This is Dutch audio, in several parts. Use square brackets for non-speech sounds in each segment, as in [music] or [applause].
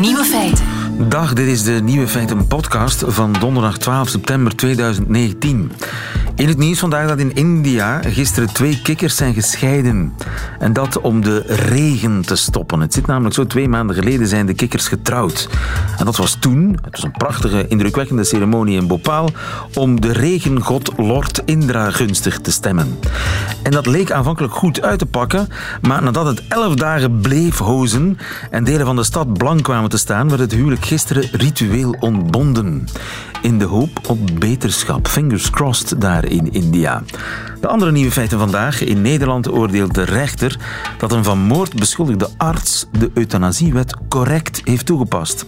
Nieuwe feiten. Dag, dit is de Nieuwe Feiten podcast van donderdag 12 september 2019. In het nieuws vandaag dat in India gisteren twee kikkers zijn gescheiden. En dat om de regen te stoppen. Het zit namelijk zo, twee maanden geleden zijn de kikkers getrouwd. En dat was toen, het was een prachtige, indrukwekkende ceremonie in Bhopal, om de regengod Lord Indra gunstig te stemmen. En dat leek aanvankelijk goed uit te pakken, maar nadat het elf dagen bleef hozen en delen van de stad blank kwamen te staan, werd het huwelijk gisteren ritueel ontbonden. In de hoop op beterschap. Fingers crossed daar in India. De andere nieuwe feiten vandaag. In Nederland oordeelt de rechter dat een van moord beschuldigde arts de euthanasiewet correct heeft toegepast.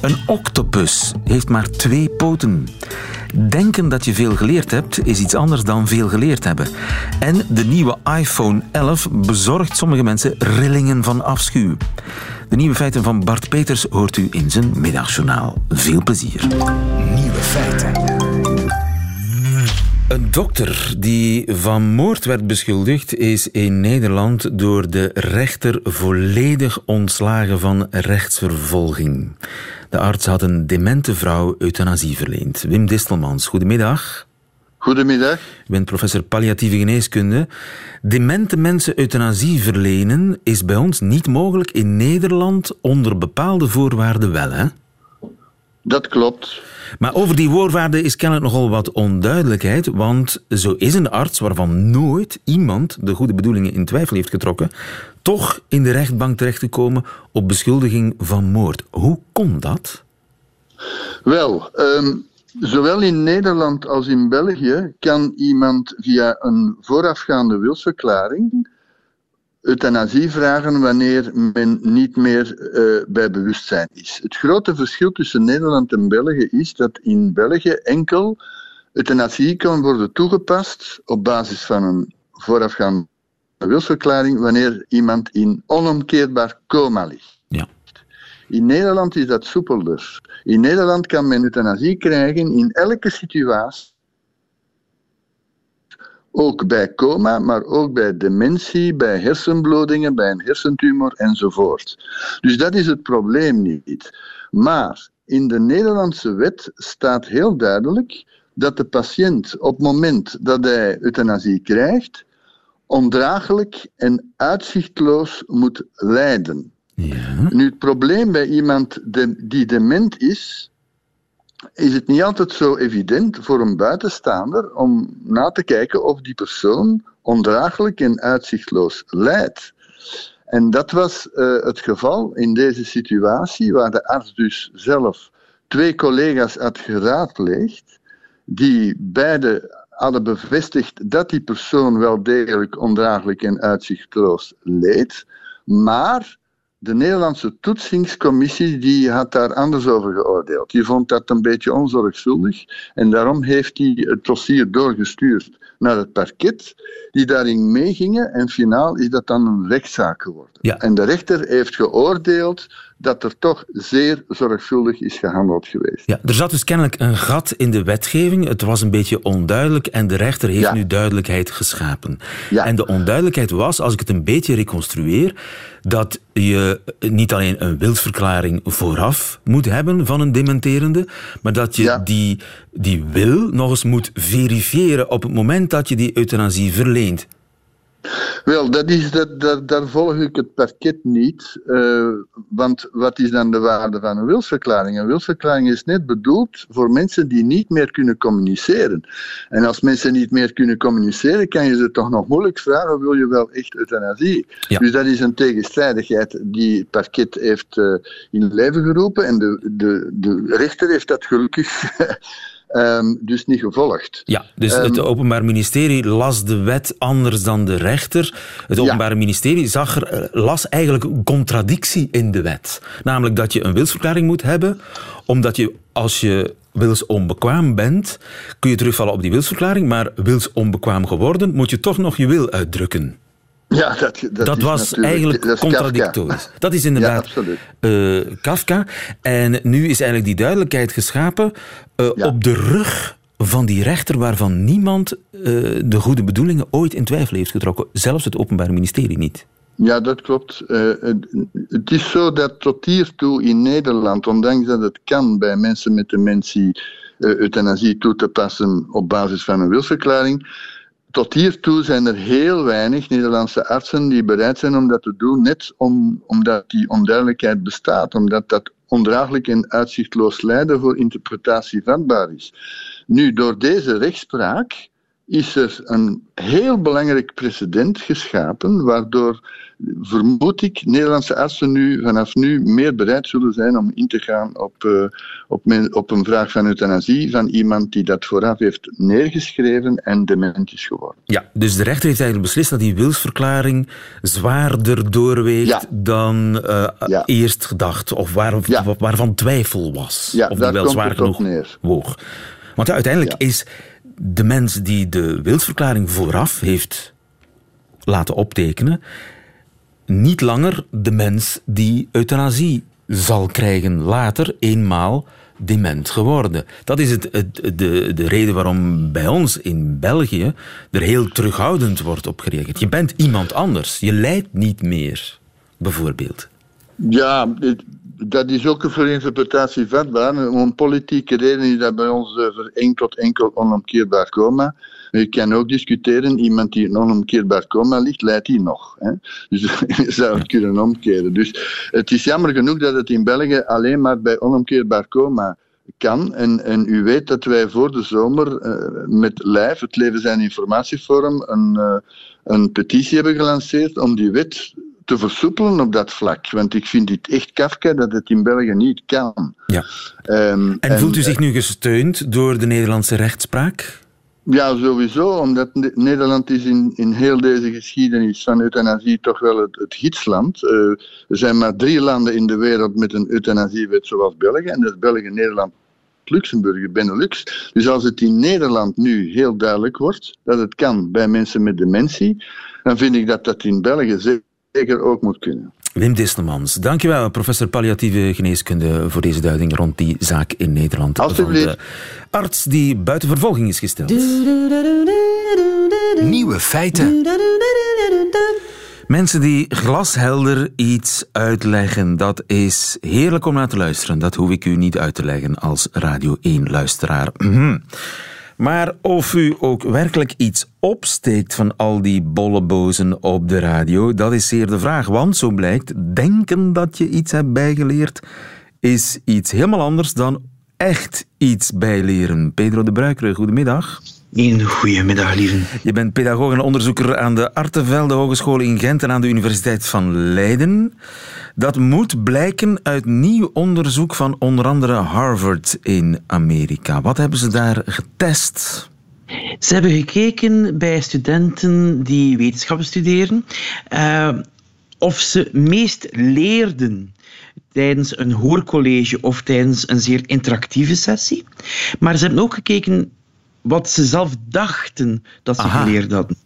Een octopus heeft maar twee poten. Denken dat je veel geleerd hebt is iets anders dan veel geleerd hebben. En de nieuwe iPhone 11 bezorgt sommige mensen rillingen van afschuw. De nieuwe feiten van Bart Peters hoort u in zijn middagjournaal. Veel plezier. Nieuwe feiten. Een dokter die van moord werd beschuldigd is in Nederland door de rechter volledig ontslagen van rechtsvervolging. De arts had een demente vrouw euthanasie verleend. Wim Distelmans, goedemiddag. Goedemiddag. U bent professor palliatieve geneeskunde. Demente mensen euthanasie verlenen is bij ons niet mogelijk in Nederland onder bepaalde voorwaarden wel, hè? Dat klopt. Maar over die voorwaarden is kennelijk nogal wat onduidelijkheid, want zo is een arts waarvan nooit iemand de goede bedoelingen in twijfel heeft getrokken, toch in de rechtbank terecht te komen op beschuldiging van moord. Hoe kon dat? Wel, ehm, zowel in Nederland als in België kan iemand via een voorafgaande wilsverklaring euthanasie vragen wanneer men niet meer uh, bij bewustzijn is. Het grote verschil tussen Nederland en België is dat in België enkel euthanasie kan worden toegepast op basis van een voorafgaande wilsverklaring wanneer iemand in onomkeerbaar coma ligt. Ja. In Nederland is dat soepelder. In Nederland kan men euthanasie krijgen in elke situatie ook bij coma, maar ook bij dementie, bij hersenbloedingen, bij een hersentumor enzovoort. Dus dat is het probleem niet. Maar in de Nederlandse wet staat heel duidelijk dat de patiënt op het moment dat hij euthanasie krijgt, ondraaglijk en uitzichtloos moet lijden. Ja. Nu, het probleem bij iemand die dement is, is het niet altijd zo evident voor een buitenstaander om na te kijken of die persoon ondraaglijk en uitzichtloos lijdt. En dat was uh, het geval in deze situatie, waar de arts dus zelf twee collega's had geraadpleegd, die beide hadden bevestigd dat die persoon wel degelijk ondraaglijk en uitzichtloos leed, maar de Nederlandse toetsingscommissie die had daar anders over geoordeeld. Die vond dat een beetje onzorgvuldig en daarom heeft hij het dossier doorgestuurd naar het parket, die daarin meegingen en finaal is dat dan een rechtszaak geworden. Ja. En de rechter heeft geoordeeld dat er toch zeer zorgvuldig is gehandeld geweest. Ja, er zat dus kennelijk een gat in de wetgeving. Het was een beetje onduidelijk en de rechter heeft Ja. nu duidelijkheid geschapen. Ja. En de onduidelijkheid was, als ik het een beetje reconstrueer, dat je niet alleen een wilsverklaring vooraf moet hebben van een dementerende, maar dat je Ja. die, die wil nog eens moet verifiëren op het moment dat je die euthanasie verleent. Wel, dat is, dat, dat, daar volg ik het parket niet. eh, want wat is dan de waarde van een wilsverklaring? Een wilsverklaring is net bedoeld voor mensen die niet meer kunnen communiceren. En als mensen niet meer kunnen communiceren, kan je ze toch nog moeilijk vragen: wil je wel echt euthanasie? Ja. Dus dat is een tegenstrijdigheid die het parket heeft eh, in leven geroepen. En de, de, de rechter heeft dat gelukkig [laughs] ehm, dus niet gevolgd. Ja, dus Ehm, het Openbaar Ministerie las de wet anders dan de rechter. Het Openbaar Ministerie zag er, eh, las eigenlijk een contradictie in de wet. Namelijk dat je een wilsverklaring moet hebben, omdat je als je wilsonbekwaam bent, kun je terugvallen op die wilsverklaring, maar wilsonbekwaam geworden, moet je toch nog je wil uitdrukken. Ja, dat, dat, Dat was eigenlijk dat is Kafka. contradictorisch. Dat is inderdaad eh, Kafka. En nu is eigenlijk die duidelijkheid geschapen eh, Ja. op de rug van die rechter waarvan niemand eh, de goede bedoelingen ooit in twijfel heeft getrokken. Zelfs het Openbaar Ministerie niet. Ja, dat klopt. Het is zo dat tot hiertoe in Nederland, ondanks dat het kan bij mensen met dementie euthanasie toe te passen op basis van een wilsverklaring, tot hiertoe zijn er heel weinig Nederlandse artsen die bereid zijn om dat te doen, net om, omdat die onduidelijkheid bestaat, omdat dat ondraaglijk en uitzichtloos lijden voor interpretatie vatbaar is. Nu, door deze rechtspraak is er een heel belangrijk precedent geschapen, waardoor vermoed ik Nederlandse artsen nu vanaf nu meer bereid zullen zijn om in te gaan op, uh, op, op, een vraag van euthanasie van iemand die dat vooraf heeft neergeschreven en dement is geworden. Ja, dus de rechter heeft eigenlijk beslist dat die wilsverklaring zwaarder doorweegt dan uh, ja. eerst gedacht, of waar, ja. waarvan twijfel was. Of die wel zwaar genoeg neer. woog. Want uiteindelijk is de mens die de wilsverklaring vooraf heeft laten optekenen, niet langer de mens die euthanasie zal krijgen later, eenmaal dement geworden. Dat is het, de, de reden waarom bij ons in België er heel terughoudend wordt op gereageerd. Je bent iemand anders. Je lijdt niet meer, bijvoorbeeld. Ja, dat is ook voor interpretatie vatbaar. Om politieke redenen is dat bij ons voor enkel tot enkel onomkeerbaar coma. Je kan ook discussiëren, iemand die in onomkeerbaar coma ligt, leidt hij nog. Hè? Dus [laughs] je zou het kunnen omkeren. Dus het is jammer genoeg dat het in België alleen maar bij onomkeerbaar coma kan. En, en u weet dat wij voor de zomer uh, met LIVE, het Leven zijn Informatieforum, een, uh, een petitie hebben gelanceerd om die wet te versoepelen op dat vlak. Want ik vind het echt Kafka dat het in België niet kan. Ja. Um, en voelt u zich nu gesteund door de Nederlandse rechtspraak? Ja, sowieso, omdat Nederland is in, in heel deze geschiedenis van euthanasie toch wel het, het gidsland. Uh, er zijn maar drie landen in de wereld met een euthanasiewet zoals België. En dat is België, Nederland, Luxemburg, Benelux. Dus als het in Nederland nu heel duidelijk wordt dat het kan bij mensen met dementie, dan vind ik dat dat in België zeker ook moet kunnen. Wim Distelmans, dankjewel, professor palliatieve geneeskunde, voor deze duiding rond die zaak in Nederland. Alsjeblieft. Arts die buiten vervolging is gesteld. Nieuwe feiten. Mensen die glashelder iets uitleggen, dat is heerlijk om naar te luisteren. Dat hoef ik u niet uit te leggen als Radio 1-luisteraar. Maar of u ook werkelijk iets opsteekt van al die bollebozen op de radio, dat is zeer de vraag. Want zo blijkt, denken dat je iets hebt bijgeleerd is iets helemaal anders dan echt iets bijleren. Pedro de Bruikere, goedemiddag. Een goedemiddag, lieve. Je bent pedagoog en onderzoeker aan de Artevelde Hogeschool in Gent en aan de Universiteit van Leiden. Dat moet blijken uit nieuw onderzoek van onder andere Harvard in Amerika. Wat hebben ze daar getest? Ze hebben gekeken bij studenten die wetenschappen studeren uh, of ze meest leerden tijdens een hoorcollege of tijdens een zeer interactieve sessie. Maar ze hebben ook gekeken wat ze zelf dachten dat ze Aha. geleerd hadden.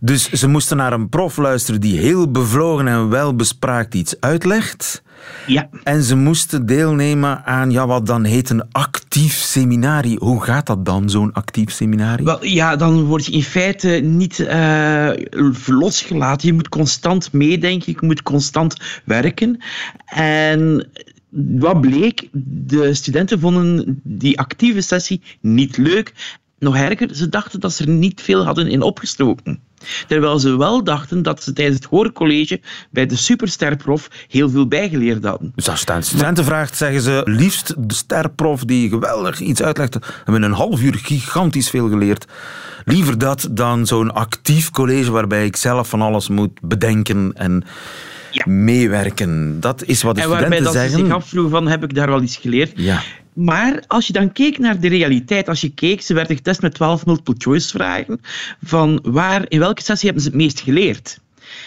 Dus ze moesten naar een prof luisteren die heel bevlogen en welbespraakt iets uitlegt. Ja. En ze moesten deelnemen aan ja, wat dan heet een actief seminarie. Hoe gaat dat dan, zo'n actief seminarie? Wel, ja, dan word je in feite niet uh, losgelaten. Je moet constant meedenken, je moet constant werken. En wat bleek? De studenten vonden die actieve sessie niet leuk nog erger, ze dachten dat ze er niet veel hadden in opgestoken. Terwijl ze wel dachten dat ze tijdens het hoorcollege bij de supersterprof heel veel bijgeleerd hadden. Dus als je aan studenten vraagt, zeggen ze liefst de sterprof die geweldig iets uitlegt. We hebben een half uur gigantisch veel geleerd. Liever dat dan zo'n actief college waarbij ik zelf van alles moet bedenken en ja. meewerken. Dat is wat de en studenten zeggen. zeggen. Ze zich afvroegen van, heb ik daar wel iets geleerd? Ja. Maar als je dan keek naar de realiteit, als je keek, ze werden getest met 12 multiple choice vragen, van waar, in welke sessie hebben ze het meest geleerd?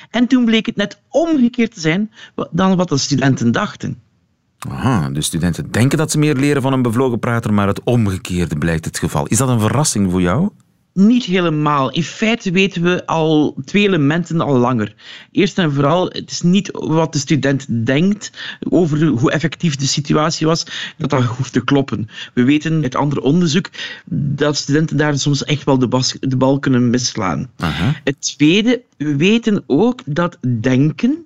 En toen bleek het net omgekeerd te zijn dan wat de studenten dachten. Aha, de studenten denken dat ze meer leren van een bevlogen prater, maar het omgekeerde blijkt het geval. Is dat een verrassing voor jou? Niet helemaal. In feite weten we al twee elementen al langer. Eerst en vooral, het is niet wat de student denkt over hoe effectief de situatie was, dat dat hoeft te kloppen. We weten uit ander onderzoek dat studenten daar soms echt wel de, bas, de bal kunnen misslaan. Aha. Het tweede, we weten ook dat denken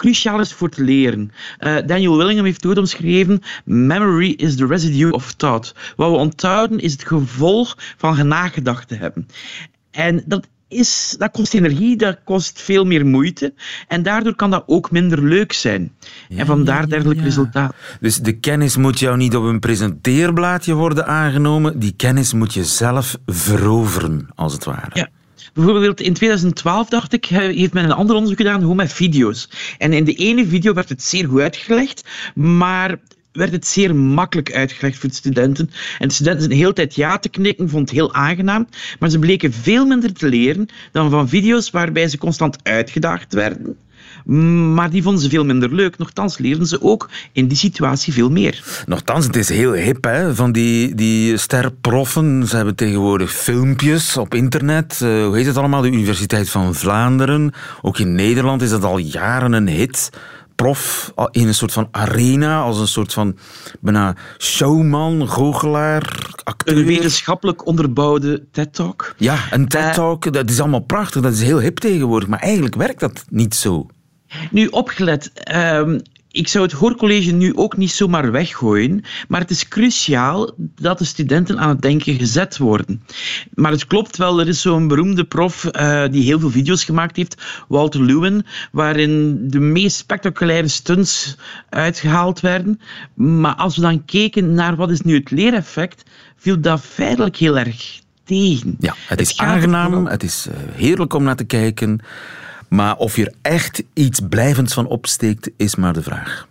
cruciaal is voor te leren. Uh, Daniel Willingham heeft ooit omschreven: Memory is the residue of thought. Wat we onthouden is het gevolg van nagedacht te hebben. En dat is, dat kost energie, dat kost veel meer moeite. En daardoor kan dat ook minder leuk zijn. en vandaar dergelijk ja. resultaat. Dus de kennis moet jou niet op een presenteerblaadje worden aangenomen. Die kennis moet je zelf veroveren, als het ware. Ja. Bijvoorbeeld in 2012, dacht ik, heeft men een ander onderzoek gedaan, gewoon met video's. En in de ene video werd het zeer goed uitgelegd, maar werd het zeer makkelijk uitgelegd voor de studenten. En de studenten zijn de hele tijd ja te knikken, vond het heel aangenaam, maar ze bleken veel minder te leren dan van video's waarbij ze constant uitgedaagd werden. Maar die vonden ze veel minder leuk. Nochtans leerden ze ook in die situatie veel meer. Nochtans, het is heel hip hè, van die, die sterproffen. Ze hebben tegenwoordig filmpjes op internet. Uh, hoe heet het allemaal? De Universiteit van Vlaanderen. Ook in Nederland is dat al jaren een hit prof in een soort van arena, als een soort van bijna showman, goochelaar, acteur. Een wetenschappelijk onderbouwde TED-talk. Ja, een TED-talk, dat is allemaal prachtig, dat is heel hip tegenwoordig, maar eigenlijk werkt dat niet zo. Nu, opgelet. Um, ik zou het hoorcollege nu ook niet zomaar weggooien, maar het is cruciaal dat de studenten aan het denken gezet worden. Maar het klopt wel, er is zo'n beroemde prof uh, die heel veel video's gemaakt heeft, Walter Lewin, waarin de meest spectaculaire stunts uitgehaald werden. Maar als we dan keken naar wat is nu het leereffect, viel dat feitelijk heel erg tegen. Ja, het is aangenaam, het is uh, heerlijk om naar te kijken. Maar of je er echt iets blijvends van opsteekt, is maar de vraag.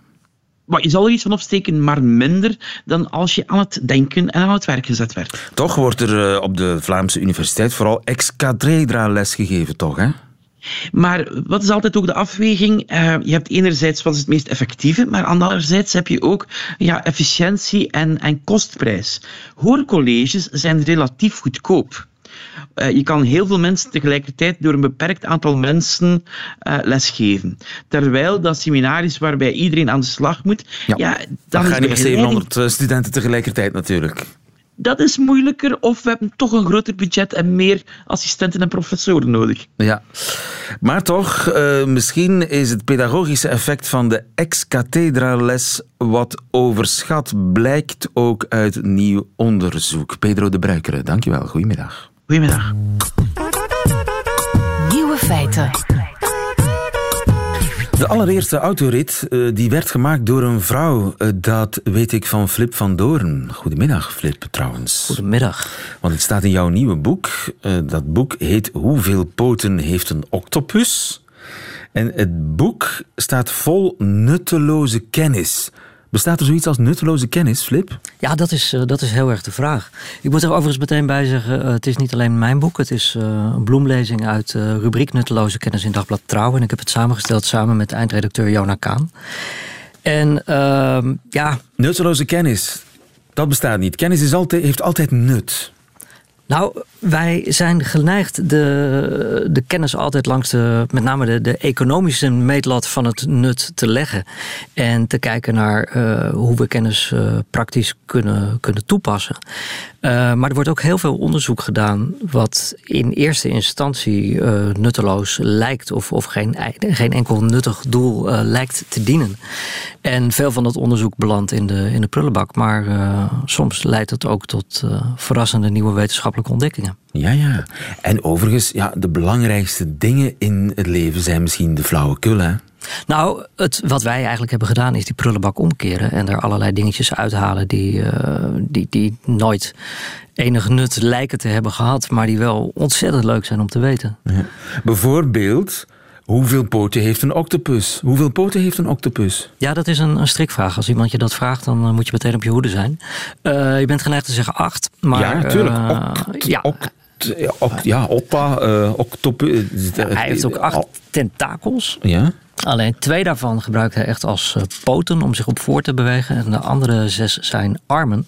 Maar je zal er iets van opsteken, maar minder dan als je aan het denken en aan het werk gezet werd. Toch wordt er uh, op de Vlaamse Universiteit vooral ex-cathedra les gegeven, toch? Hè? Maar wat is altijd ook de afweging? Uh, je hebt enerzijds wat is het meest effectieve, maar anderzijds heb je ook ja, efficiëntie en, en kostprijs. Hoorcolleges zijn relatief goedkoop. Uh, je kan heel veel mensen tegelijkertijd door een beperkt aantal mensen uh, lesgeven. Terwijl dat seminaries waarbij iedereen aan de slag moet, ja, ja dan, ga je niet met 700 studenten tegelijkertijd natuurlijk. Dat is moeilijker, of we hebben toch een groter budget en meer assistenten en professoren nodig. Ja, maar toch, uh, misschien is het pedagogische effect van de ex-cathedra-les wat overschat, blijkt ook uit nieuw onderzoek. Pedro de Bruikere, dankjewel. Goedemiddag. Goedemiddag. Nieuwe feiten. De allereerste autorit uh, die werd gemaakt door een vrouw. Uh, dat weet ik van Flip van Doorn. Goedemiddag, Flip, trouwens. Goedemiddag. Want het staat in jouw nieuwe boek. Uh, dat boek heet Hoeveel poten heeft een octopus? En het boek staat vol nutteloze kennis. Bestaat er zoiets als nutteloze kennis, Flip? Ja, dat is, uh, dat is heel erg de vraag. Ik moet er overigens meteen bij zeggen, uh, het is niet alleen mijn boek. Het is uh, een bloemlezing uit rubriek Nutteloze Kennis in Dagblad Trouw. En ik heb het samengesteld samen met eindredacteur Jona Kaan. En ehm, ja... Nutteloze kennis, dat bestaat niet. Kennis is altijd, heeft altijd nut. Nou, wij zijn geneigd de, de kennis altijd langs de, met name de, de economische meetlat van het nut te leggen. En te kijken naar uh, hoe we kennis uh, praktisch kunnen, kunnen toepassen. Uh, maar er wordt ook heel veel onderzoek gedaan wat in eerste instantie nutteloos lijkt of, of geen, geen enkel nuttig doel lijkt te dienen. En veel van dat onderzoek belandt in de, in de prullenbak. Maar soms leidt het ook tot verrassende nieuwe wetenschappelijke ontdekkingen. Ja, ja. En overigens, ja, de belangrijkste dingen in het leven zijn misschien de flauwekul, hè? Nou, het, wat wij eigenlijk hebben gedaan is die prullenbak omkeren en er allerlei dingetjes uithalen die, uh, die, die nooit enig nut lijken te hebben gehad, maar die wel ontzettend leuk zijn om te weten. Ja. Bijvoorbeeld, Hoeveel poten heeft een octopus? Hoeveel poten heeft een octopus? Ja, dat is een, een strikvraag. Als iemand je dat vraagt, dan uh, moet je meteen op je hoede zijn. Uh, je bent geneigd te zeggen acht. Maar, ja, natuurlijk. Uh, ja. Oct, oct, ja, oppa, octopus. hij heeft ook acht tentakels. Ja. Alleen twee daarvan gebruikt hij echt als poten om zich op voor te bewegen. En de andere zes zijn armen.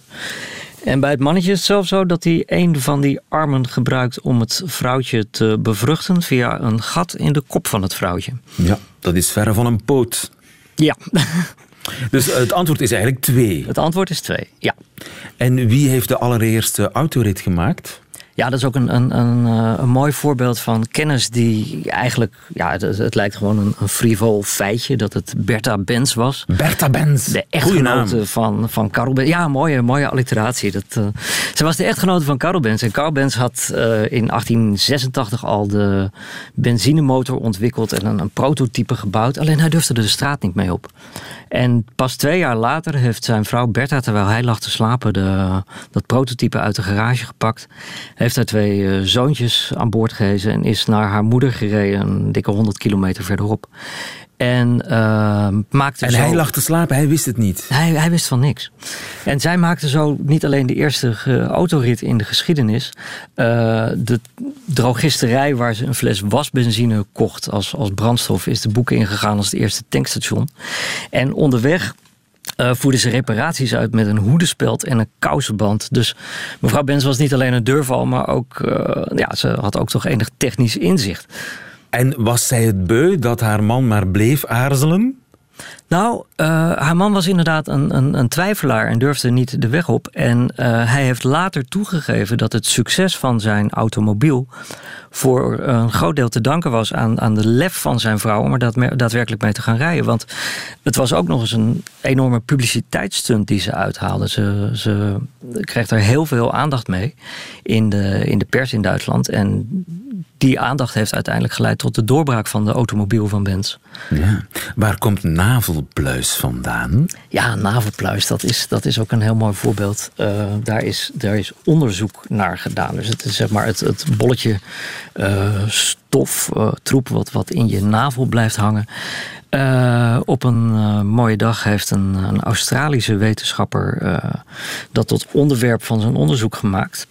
En bij het mannetje is het zelfs zo dat hij een van die armen gebruikt om het vrouwtje te bevruchten via een gat in de kop van het vrouwtje. Ja, dat is verre van een poot. Ja, Dus het antwoord is eigenlijk twee. het antwoord is twee. Ja. En wie heeft de allereerste autorit gemaakt? Ja, dat is ook een, een, een, eh, een mooi voorbeeld van kennis die eigenlijk, ja, het, het lijkt gewoon een, een frivol feitje dat het Bertha Benz was. Bertha Benz. De echtgenote van, van Karel Benz. Ja, mooie, mooie alliteratie. Dat, eh, ze was de echtgenote van Karel Benz. En Karel Benz had eh, in 1886 al de benzinemotor ontwikkeld en een, een prototype gebouwd. Alleen hij durfde er de straat niet mee op. En pas twee jaar later heeft zijn vrouw Bertha, terwijl hij lag te slapen, de, dat prototype uit de garage gepakt. Heeft haar twee eh, zoontjes aan boord gehezen en is naar haar moeder gereden, een dikke 100 kilometer verderop. En uh, maakte En zo... hij lag te slapen, hij wist het niet. Hij, hij wist van niks. En zij maakte zo niet alleen de eerste ge- autorit in de geschiedenis. eh, de drogisterij waar ze een fles wasbenzine kocht als, als brandstof... is de boeken ingegaan als het eerste tankstation. En onderweg eh voerde ze reparaties uit met een hoedenspeld en een kousenband. Dus mevrouw Benz was niet alleen een deurval... maar ook, eh, ja, ze had ook toch enig technisch inzicht. En was zij het beu dat haar man maar bleef aarzelen? Nou, eh, haar man was inderdaad een, een, een twijfelaar en durfde niet de weg op. En eh, hij heeft later toegegeven dat het succes van zijn automobiel voor een groot deel te danken was aan, aan de lef van zijn vrouw om er daadwerkelijk mee te gaan rijden. Want het was ook nog eens een enorme publiciteitsstunt die ze uithaalde. Ze, ze kreeg er heel veel aandacht mee in de, in de pers in Duitsland. En die aandacht heeft uiteindelijk geleid tot de doorbraak van de automobiel van Benz. Ja. Waar komt navelpluis vandaan? Ja, navelpluis, dat is, dat is ook een heel mooi voorbeeld. Eh, daar, is, daar is onderzoek naar gedaan. Dus het is zeg maar het, het bolletje eh, stof, eh, troep wat, wat in je navel blijft hangen. Op een mooie dag heeft een, een Australische wetenschapper dat tot onderwerp van zijn onderzoek gemaakt.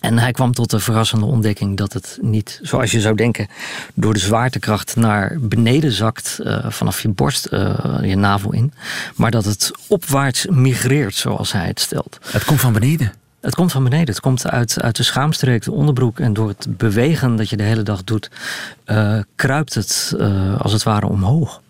En hij kwam tot de verrassende ontdekking dat het niet, zoals je zou denken, door de zwaartekracht naar beneden zakt eh, vanaf je borst, eh, je navel in. Maar dat het opwaarts migreert, zoals hij het stelt. Het komt van beneden. Het komt van beneden. Het komt uit, uit de schaamstreek, de onderbroek. En door het bewegen dat je de hele dag doet, eh, kruipt het als het ware omhoog.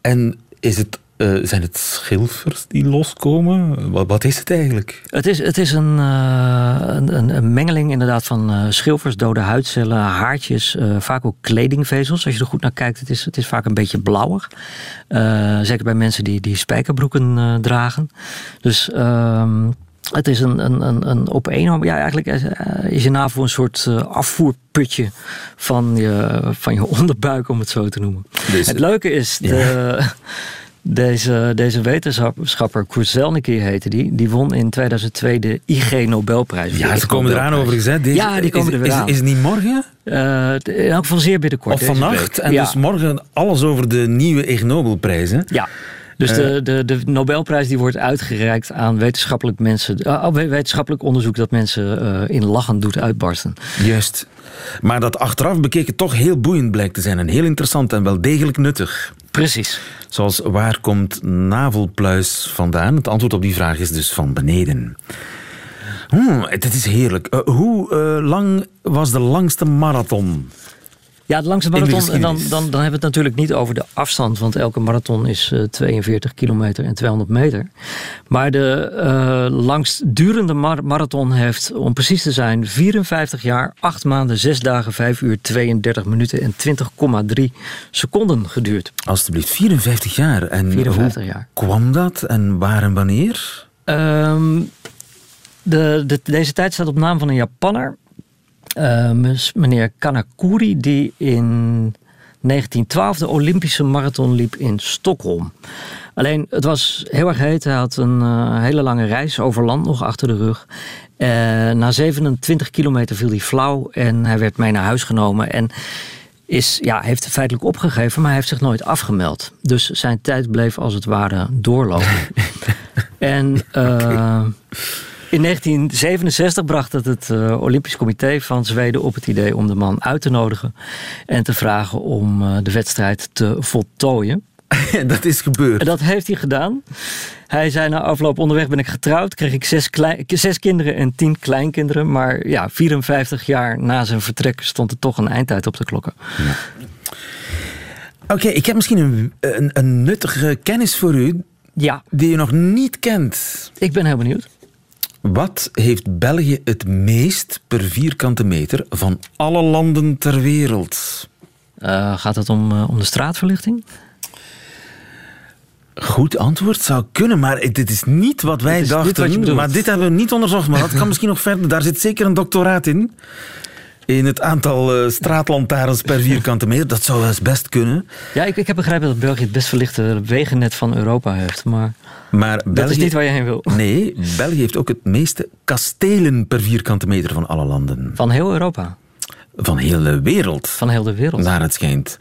En is het, eh, zijn het schilfers die loskomen? Wat, wat is het eigenlijk? Het is, het is een, eh, een, een- mengeling inderdaad van eh, schilfers, dode huidcellen, haartjes, vaak ook kledingvezels. Als je er goed naar kijkt, het is, het is vaak een beetje blauwig. Zeker bij mensen die, die spijkerbroeken dragen. Dus ehm, het is een, een, een, een opeenhoop. Ja, eigenlijk is, je navel een soort afvoerputje van je, van je onderbuik, om het zo te noemen. Dus- het leuke is, de, deze, deze wetenschapper, Kurt Zelnicki heette die, die won in 2002 de IG Nobelprijs. Ja, ze komen eraan overigens. Hè. Deze- Ja, die komen is, er weer is, aan. Is het niet morgen? Eh, in elk geval zeer binnenkort. Of vannacht? En ja. dus morgen alles over de nieuwe Ig Nobelprijs. Hè? Ja. Dus Eh. de, de, de Nobelprijs die wordt uitgereikt aan wetenschappelijk, mensen, eh, wetenschappelijk onderzoek dat mensen in lachen doet uitbarsten. Juist. Maar dat achteraf bekeken toch heel boeiend blijkt te zijn. En heel interessant en wel degelijk nuttig. Precies. Zoals waar komt navelpluis vandaan? Het antwoord op die vraag is dus van beneden. Hmm, het is heerlijk. Eh, hoe eh, lang was de langste marathon? Ja, de langste marathon. Dan, dan, dan hebben we het natuurlijk niet over de afstand. Want elke marathon is eh, 42 kilometer en 200 meter. Maar de eh langstdurende mar- marathon heeft, om precies te zijn, 54 jaar, 8 maanden, 6 dagen, 5 uur, 32 minuten en 20,3 seconden geduurd. Alsjeblieft, 54 jaar. En 54 hoe jaar. kwam dat en waar en wanneer? De, de, deze tijd staat op naam van een Japanner. Eh, meneer Kanakuri, die in 1912 de Olympische marathon liep in Stockholm. Alleen, het was heel erg heet. Hij had een eh, hele lange reis over land nog achter de rug. Eh, na 27 kilometer viel hij flauw en hij werd mee naar huis genomen. En is, ja, heeft feitelijk opgegeven, maar hij heeft zich nooit afgemeld. Dus zijn tijd bleef als het ware doorlopen. [laughs] En in 1967 bracht het het eh, Olympisch Comité van Zweden op het idee om de man uit te nodigen en te vragen om eh, de wedstrijd te voltooien. En [laughs] dat is gebeurd. En dat heeft hij gedaan. Hij zei na afloop onderweg ben ik getrouwd, kreeg ik zes, zes kinderen en tien kleinkinderen. Maar ja, 54 jaar na zijn vertrek stond er toch een eindtijd op de klokken. Oké, ik heb misschien een, een, een nuttige kennis voor u Ja, die je nog niet kent. ik ben heel benieuwd. Wat heeft België het meest per vierkante meter van alle landen ter wereld? Eh, gaat het om, eh, om de straatverlichting? Goed antwoord zou kunnen, maar dit is niet wat wij dachten. wat maar dit hebben we niet onderzocht, maar dat kan [laughs] misschien nog verder. Daar zit zeker een doctoraat in. In het aantal eh, straatlantaarns per vierkante meter. Dat zou eens best kunnen. Ja, ik, ik heb begrepen dat België het best verlichte wegennet van Europa heeft. Maar Maar dat België... is niet waar je heen wil. [laughs] Nee, België heeft ook het meeste kastelen per vierkante meter van alle landen. Van heel Europa. Van heel de wereld. Van heel de wereld. Naar het schijnt.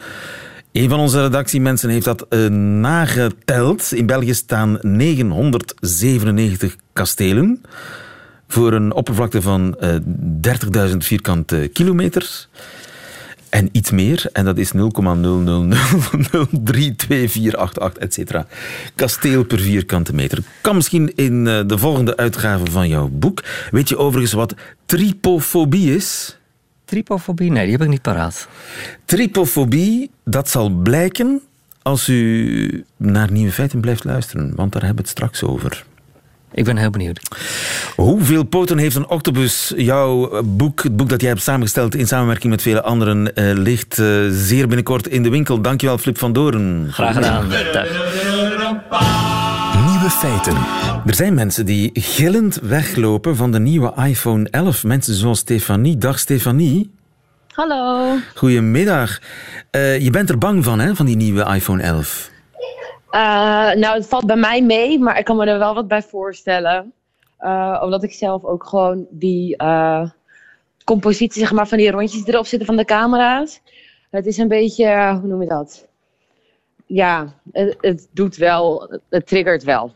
Een van onze redactiemensen heeft dat eh, nageteld. In België staan 997 kastelen. Voor een oppervlakte van eh 30.000 vierkante kilometer. En iets meer. En dat is 0,000032488, et cetera. Kasteel per vierkante meter. Kan misschien in eh, de volgende uitgave van jouw boek. Weet je overigens wat tripofobie is? Tripofobie? Nee, die heb ik niet paraat. Tripofobie, dat zal blijken als u naar Nieuwe Feiten blijft luisteren, want daar hebben we het straks over. Ik ben heel benieuwd. Hoeveel poten heeft een octopus? Jouw boek, het boek dat jij hebt samengesteld in samenwerking met vele anderen, eh, ligt eh, zeer binnenkort in de winkel. Dankjewel, Flip van Doren. Graag gedaan. Dag. Nieuwe feiten. Er zijn mensen die gillend weglopen van de nieuwe iPhone 11. Mensen zoals Stefanie. Dag Stefanie. Hallo. Goedemiddag. Eh, je bent er bang van, hè, van die nieuwe iPhone 11? Eh, nou, het valt bij mij mee, maar ik kan me er wel wat bij voorstellen. Eh, omdat ik zelf ook gewoon die eh, compositie zeg maar, van die rondjes erop zitten van de camera's. Het is een beetje, hoe noem je dat? Ja, het, het doet wel, het triggert wel.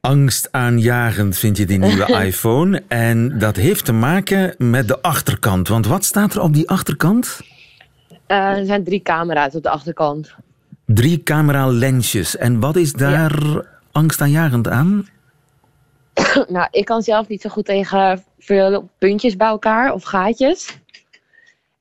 angstaanjagend vind je die nieuwe [laughs] iPhone. En dat heeft te maken met de achterkant. Want wat staat er op die achterkant? Er zijn drie camera's op de achterkant. Drie camera-lensjes. En wat is daar angstaanjagend aan? [coughs] nou, ik kan zelf niet zo goed tegen veel puntjes bij elkaar of gaatjes.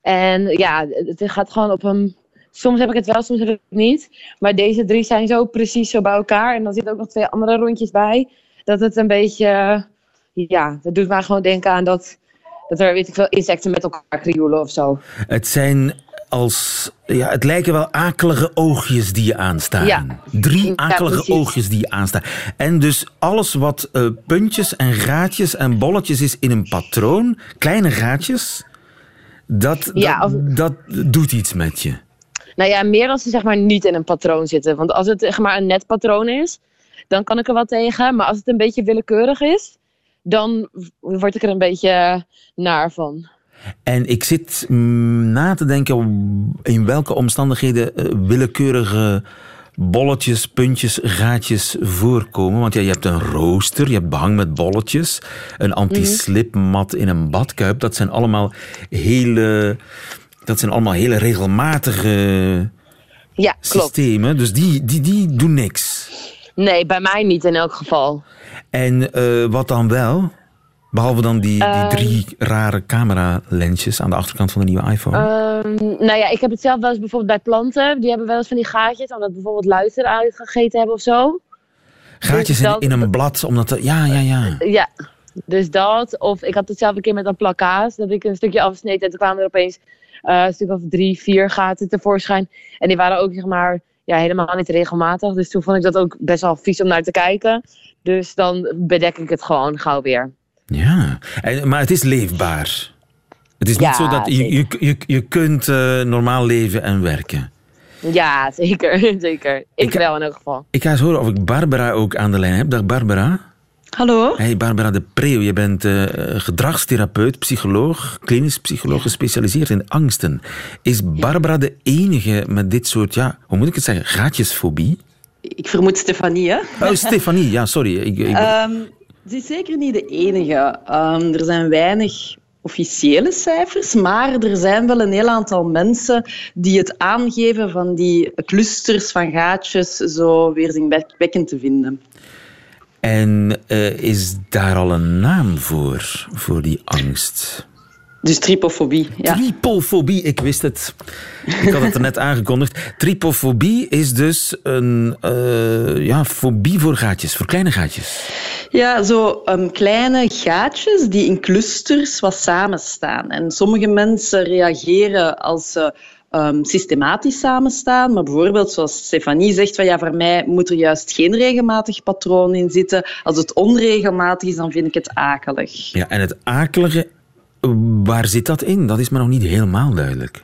En ja, het gaat gewoon op een. Soms heb ik het wel, soms heb ik het niet. Maar deze drie zijn zo precies zo bij elkaar. En dan zitten ook nog twee andere rondjes bij. Dat het een beetje. Ja, dat doet mij gewoon denken aan dat. Dat er, weet ik veel, insecten met elkaar krioelen of zo. Het zijn als... Ja, het lijken wel akelige oogjes die je aanstaan. Ja. Drie akelige oogjes die je aanstaan. En dus alles wat eh, puntjes en gaatjes en bolletjes is in een patroon, kleine gaatjes, dat, Ja, dat, of- dat doet iets met je. Nou ja, meer als ze zeg maar niet in een patroon zitten. Want als het zeg maar een net patroon is, dan kan ik er wat tegen. Maar als het een beetje willekeurig is, dan word ik er een beetje naar van. En ik zit mm, na te denken in welke omstandigheden eh, willekeurige bolletjes, puntjes, gaatjes voorkomen. Want ja, je hebt een rooster, je hebt behang met bolletjes, een anti-slipmat in een badkuip. Dat zijn allemaal hele, dat zijn allemaal hele regelmatige Ja, klopt. systemen. Dus die, die, die doen niks. Nee, bij mij niet in elk geval. En eh, wat dan wel? Behalve dan die, die Ehm. drie rare camera-lensjes aan de achterkant van de nieuwe iPhone. Ehm, nou ja, ik heb het zelf wel eens bijvoorbeeld bij planten. Die hebben wel eens van die gaatjes, omdat bijvoorbeeld luister uitgegeten hebben of zo. Gaatjes in, dat- in een blad, omdat... Ja, ja, ja. Ja, dus dat. Of ik had het zelf een keer met een plakkaat. Dat ik een stukje afsneed en toen kwamen er opeens eh, een stuk of drie, vier gaten tevoorschijn. En die waren ook zeg maar ja, helemaal niet regelmatig. Dus toen vond ik dat ook best wel vies om naar te kijken. Dus dan bedek ik het gewoon gauw weer. Ja, en, maar het is leefbaar. Het is Ja, niet zo dat je, je, je, je kunt eh, normaal leven en werken. Ja, [laughs] zeker. zeker. Ik, Ik- wel in elk geval. Ik ga eens horen of ik Barbara ook aan de lijn heb. Dag Barbara. Hallo? Hey Barbara de Preeuw, je bent eh, gedragstherapeut, psycholoog, klinisch psycholoog gespecialiseerd in angsten. Is Barbara de enige met dit soort, ja, hoe moet ik het zeggen, gaatjesfobie? Ik vermoed Stefanie, hè? Oh, Stefanie, ja, sorry. Ik, ik, Ehm, ze is zeker niet de enige. Ehm, er zijn weinig officiële cijfers, maar er zijn wel een heel aantal mensen die het aangeven van die clusters van gaatjes zo weerzinwekkend te vinden. En uh, is daar al een naam voor, voor die angst? Dus tripofobie. Ja. Tripofobie, ik wist het. Ik had het er net aangekondigd. Tripofobie is dus een uh, ja, fobie voor gaatjes, voor kleine gaatjes. Ja, zo um, kleine gaatjes die in clusters wat samenstaan. En sommige mensen reageren als ze um, systematisch samenstaan. Maar bijvoorbeeld, zoals Stefanie zegt, van, ja, voor mij moet er juist geen regelmatig patroon in zitten. Als het onregelmatig is, dan vind ik het akelig. Ja, en het akelige Waar zit dat in? Dat is me nog niet helemaal duidelijk.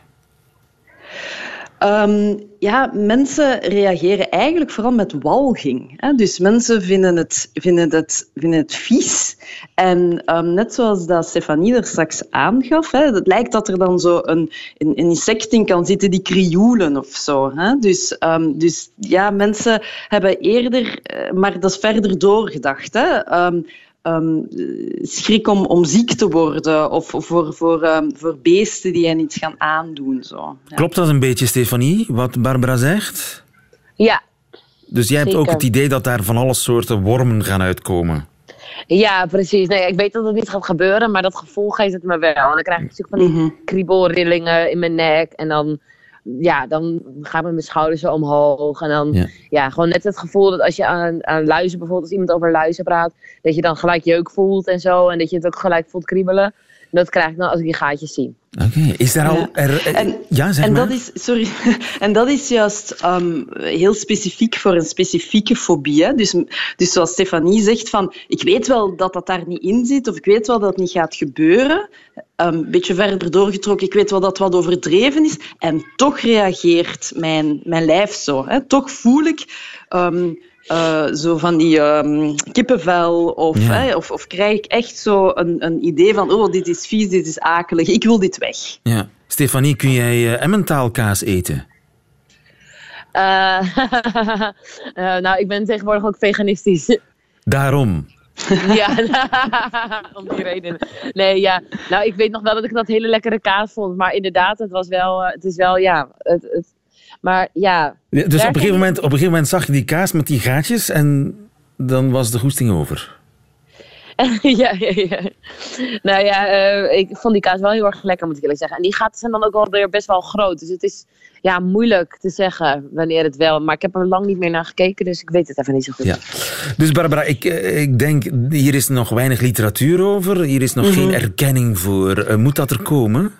Um, ja, mensen reageren eigenlijk vooral met walging. Hè? Dus mensen vinden het, vinden het, vinden het vies. En um, net zoals dat Stefanie er straks aangaf, hè, het lijkt dat er dan zo een, een, insect in kan zitten die krioelen of zo. Hè? Dus, um, dus ja, mensen hebben eerder, eh, maar dat is verder doorgedacht. Hè? Um, schrik om, om ziek te worden of, voor, voor, um, voor beesten die hen iets gaan aandoen. Zo. Ja. Klopt dat een beetje, Stefanie, wat Barbara zegt? Ja. Dus jij hebt ook het idee dat daar van alle soorten wormen gaan uitkomen? Ja, precies. Nee, ik weet dat het niet gaat gebeuren, maar dat gevoel geeft het me wel. En dan krijg ik natuurlijk van die -hmm. kriebelrillingen in mijn nek en dan ja, dan gaat mijn schouders zo omhoog. En dan, ja. gewoon net het gevoel dat als je aan, aan luizen, bijvoorbeeld als iemand over luizen praat, dat je dan gelijk jeuk voelt en zo. En dat je het ook gelijk voelt kriebelen. Dat krijg ik dan als ik die gaatjes zie. Oké, is daar al... Er, en, ja, zeg en maar. Dat is, sorry. [laughs] En dat is juist um, heel specifiek voor een specifieke fobie. Hè? Dus, dus zoals Stefanie zegt, van, ik weet wel dat dat daar niet in zit, of ik weet wel dat het niet gaat gebeuren. Een um, beetje verder doorgetrokken, ik weet wel dat het wat overdreven is. En toch reageert mijn, mijn lijf zo. Hè? Toch voel ik... Um, uh, zo van die um, kippenvel of, hè, of, of, krijg ik echt zo een, een idee van oh, dit is vies, dit is akelig, ik wil dit weg. Ja. Stefanie, kun jij uh, Emmentaalkaas eten? Uh, [laughs] nou, ik ben tegenwoordig ook veganistisch. Daarom? ja, [laughs] om die reden. Nee, ja. Nou, ik weet nog wel dat ik dat hele lekkere kaas vond. Maar inderdaad, het was wel, het is wel, ja, het, het maar ja. dus op een, gegeven moment, op een gegeven moment zag je die kaas met die gaatjes en dan was de goesting over. [laughs] ja, ja, ja. Nou ja, uh, ik vond die kaas wel heel erg lekker, moet ik eerlijk zeggen. En die gaten zijn dan ook wel weer best wel groot. Dus het is ja, moeilijk te zeggen wanneer het wel. Maar ik heb er lang niet meer naar gekeken, dus ik weet het even niet zo goed. Ja. Dus Barbara, ik, eh, ik denk, hier is nog weinig literatuur over. Hier is nog mm -hmm. geen erkenning voor. Uh, moet dat er komen?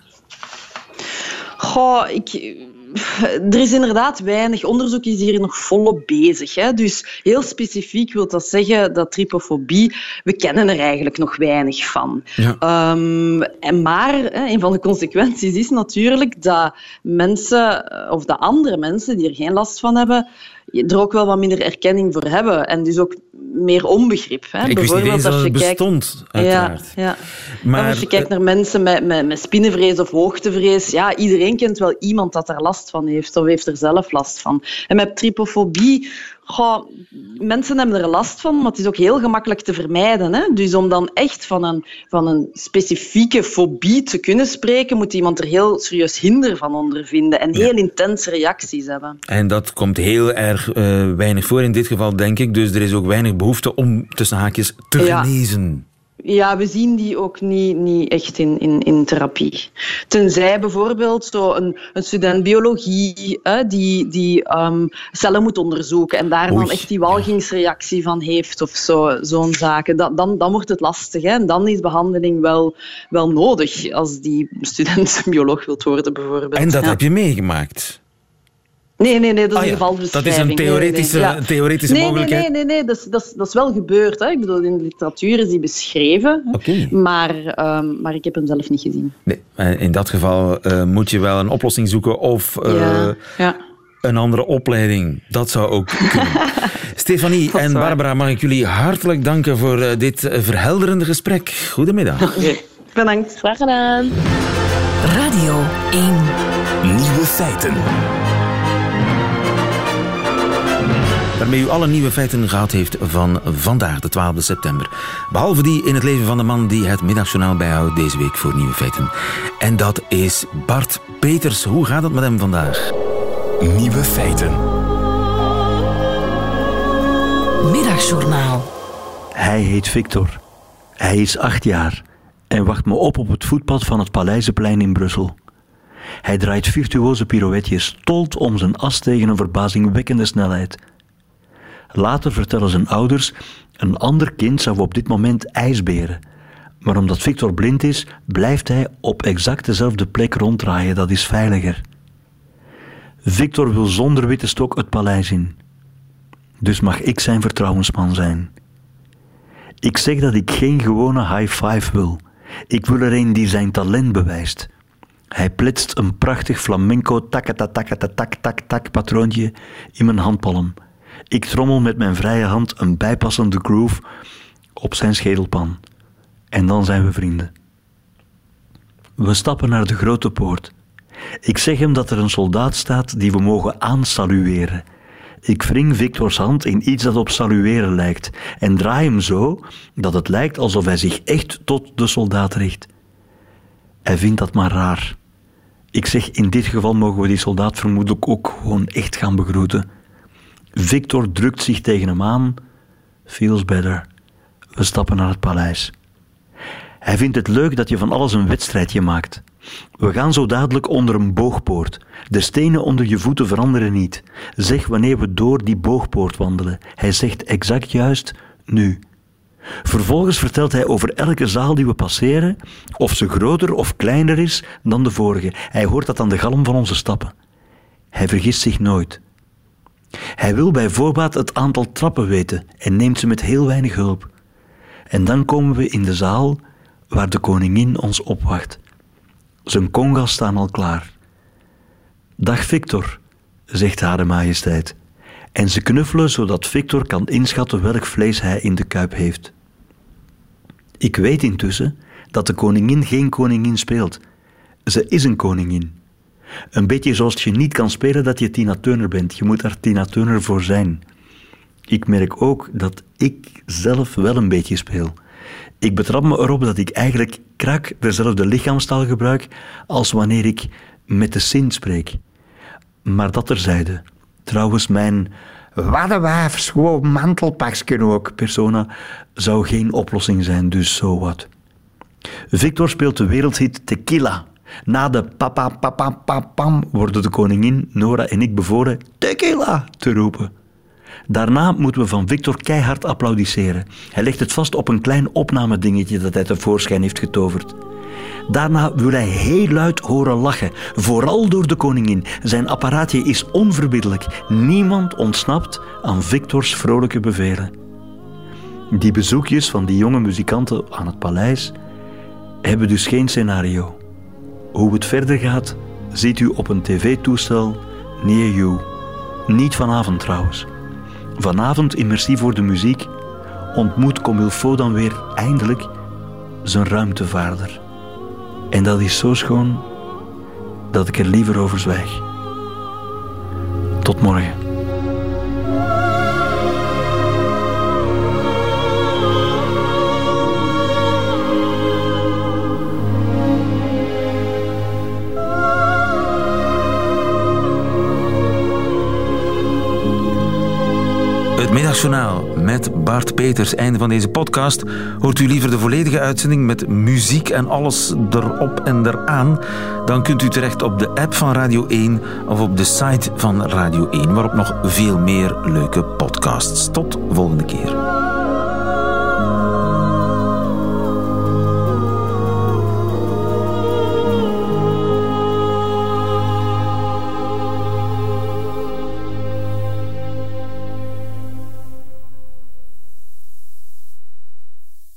Goh, ik [laughs] er is inderdaad weinig. Onderzoek is hier nog volop bezig. Hè. Dus heel specifiek wil dat zeggen dat tripofobie, we kennen er eigenlijk nog weinig van. Ja. Um, en maar een van de consequenties is natuurlijk dat mensen, of de andere mensen die er geen last van hebben, er ook wel wat minder erkenning voor hebben. En dus ook meer onbegrip. Hè. Ik Bijvoorbeeld wist niet als je bestond, kijkt, uiteraard. Ja, ja. Maar, als je kijkt naar mensen met, met, met spinnenvrees of hoogtevrees, ja, iedereen kent wel iemand dat er last van heeft of heeft er zelf last van. En met tripofobie Goh, mensen hebben er last van, maar het is ook heel gemakkelijk te vermijden. Hè? Dus om dan echt van een, van een specifieke fobie te kunnen spreken, moet iemand er heel serieus hinder van ondervinden en heel intense reacties hebben. En dat komt heel erg uh, weinig voor in dit geval, denk ik. Dus er is ook weinig behoefte om tussen haakjes te genezen. Ja, we zien die ook niet, niet echt in, in, in therapie. Tenzij bijvoorbeeld zo een, een student biologie hè, die, die um, cellen moet onderzoeken en daar dan echt die walgingsreactie van heeft of zo, zo'n zaken. Dan, dan, dan wordt het lastig. Hè. En dan is behandeling wel, wel nodig als die student [laughs] bioloog wilt worden bijvoorbeeld. En dat heb je meegemaakt? Nee, nee, nee, dat is ah, een gevalbeschrijving. Dat is een theoretische, nee, nee, nee. theoretische nee, mogelijkheid? Nee, nee, nee, nee, dat is, dat is, dat is wel gebeurd. Hè. Ik bedoel, in de literatuur is die beschreven, okay. maar, um, maar ik heb hem zelf niet gezien. Nee, in dat geval uh, moet je wel een oplossing zoeken of uh, ja, ja. een andere opleiding. Dat zou ook kunnen. [laughs] Stefanie en Barbara, mag ik jullie hartelijk danken voor uh, dit verhelderende gesprek. Goedemiddag. Okay. Bedankt. Graag gedaan. Radio 1. Nieuwe feiten. Waarmee u alle nieuwe feiten gehad heeft van vandaag, de 12 september. Behalve die in het leven van de man die het middagjournaal bijhoudt deze week voor nieuwe feiten. En dat is Bart Peters. Hoe gaat het met hem vandaag? Nieuwe feiten. Middagjournaal. Hij heet Victor. Hij is acht jaar en wacht me op op het voetpad van het Paleizenplein in Brussel. Hij draait virtuoze pirouetjes, tolt om zijn as tegen een verbazingwekkende snelheid. Later vertellen zijn ouders, een ander kind zou op dit moment ijsberen. Maar omdat Victor blind is, blijft hij op exact dezelfde plek ronddraaien, dat is veiliger. Victor wil zonder witte stok het paleis in. Dus mag ik zijn vertrouwensman zijn. Ik zeg dat ik geen gewone high five wil. Ik wil er een die zijn talent bewijst. Hij plitst een prachtig flamenco takata takata tak tak tak patroontje in mijn handpalm. Ik trommel met mijn vrije hand een bijpassende groove op zijn schedelpan. En dan zijn we vrienden. We stappen naar de grote poort. Ik zeg hem dat er een soldaat staat die we mogen aansalueren. Ik wring Victors hand in iets dat op salueren lijkt en draai hem zo dat het lijkt alsof hij zich echt tot de soldaat richt. Hij vindt dat maar raar. Ik zeg, in dit geval mogen we die soldaat vermoedelijk ook gewoon echt gaan begroeten. Victor drukt zich tegen hem aan. Feels better. We stappen naar het paleis. Hij vindt het leuk dat je van alles een wedstrijdje maakt. We gaan zo dadelijk onder een boogpoort. De stenen onder je voeten veranderen niet. Zeg wanneer we door die boogpoort wandelen. Hij zegt exact juist nu. Vervolgens vertelt hij over elke zaal die we passeren, of ze groter of kleiner is dan de vorige. Hij hoort dat aan de galm van onze stappen. Hij vergist zich nooit. Hij wil bij voorbaat het aantal trappen weten en neemt ze met heel weinig hulp. En dan komen we in de zaal waar de koningin ons opwacht. Zijn kongas staan al klaar. Dag Victor, zegt Hare Majesteit. En ze knuffelen zodat Victor kan inschatten welk vlees hij in de kuip heeft. Ik weet intussen dat de koningin geen koningin speelt. Ze is een koningin. Een beetje zoals je niet kan spelen dat je Tina Turner bent. Je moet er Tina Turner voor zijn. Ik merk ook dat ik zelf wel een beetje speel. Ik betrap me erop dat ik eigenlijk krak dezelfde lichaamstaal gebruik als wanneer ik met de Sint spreek. Maar dat terzijde. Trouwens, mijn waddenwijfs gewoon mantelpakje ook persona zou geen oplossing zijn, dus zo wat. Victor speelt de wereldhit Tequila. Na de papa papa pam worden de koningin, Nora en ik bevolen Tequila te roepen. Daarna moeten we van Victor keihard applaudisseren. Hij legt het vast op een klein opnamedingetje dat hij tevoorschijn heeft getoverd. Daarna wil hij heel luid horen lachen, vooral door de koningin. Zijn apparaatje is onverbiddelijk. Niemand ontsnapt aan Victors vrolijke bevelen. Die bezoekjes van die jonge muzikanten aan het paleis hebben dus geen scenario. Hoe het verder gaat, ziet u op een tv-toestel near you. Niet vanavond trouwens. Vanavond in Merci voor de muziek ontmoet Comilfo dan weer eindelijk zijn ruimtevaarder. En dat is zo schoon dat ik er liever over zwijg. Tot morgen. Middagjournaal met Bart Peters. Einde van deze podcast. Hoort u liever de volledige uitzending met muziek en alles erop en eraan? Dan kunt u terecht op de app van Radio 1 of op de site van Radio 1, waarop nog veel meer leuke podcasts. Tot volgende keer.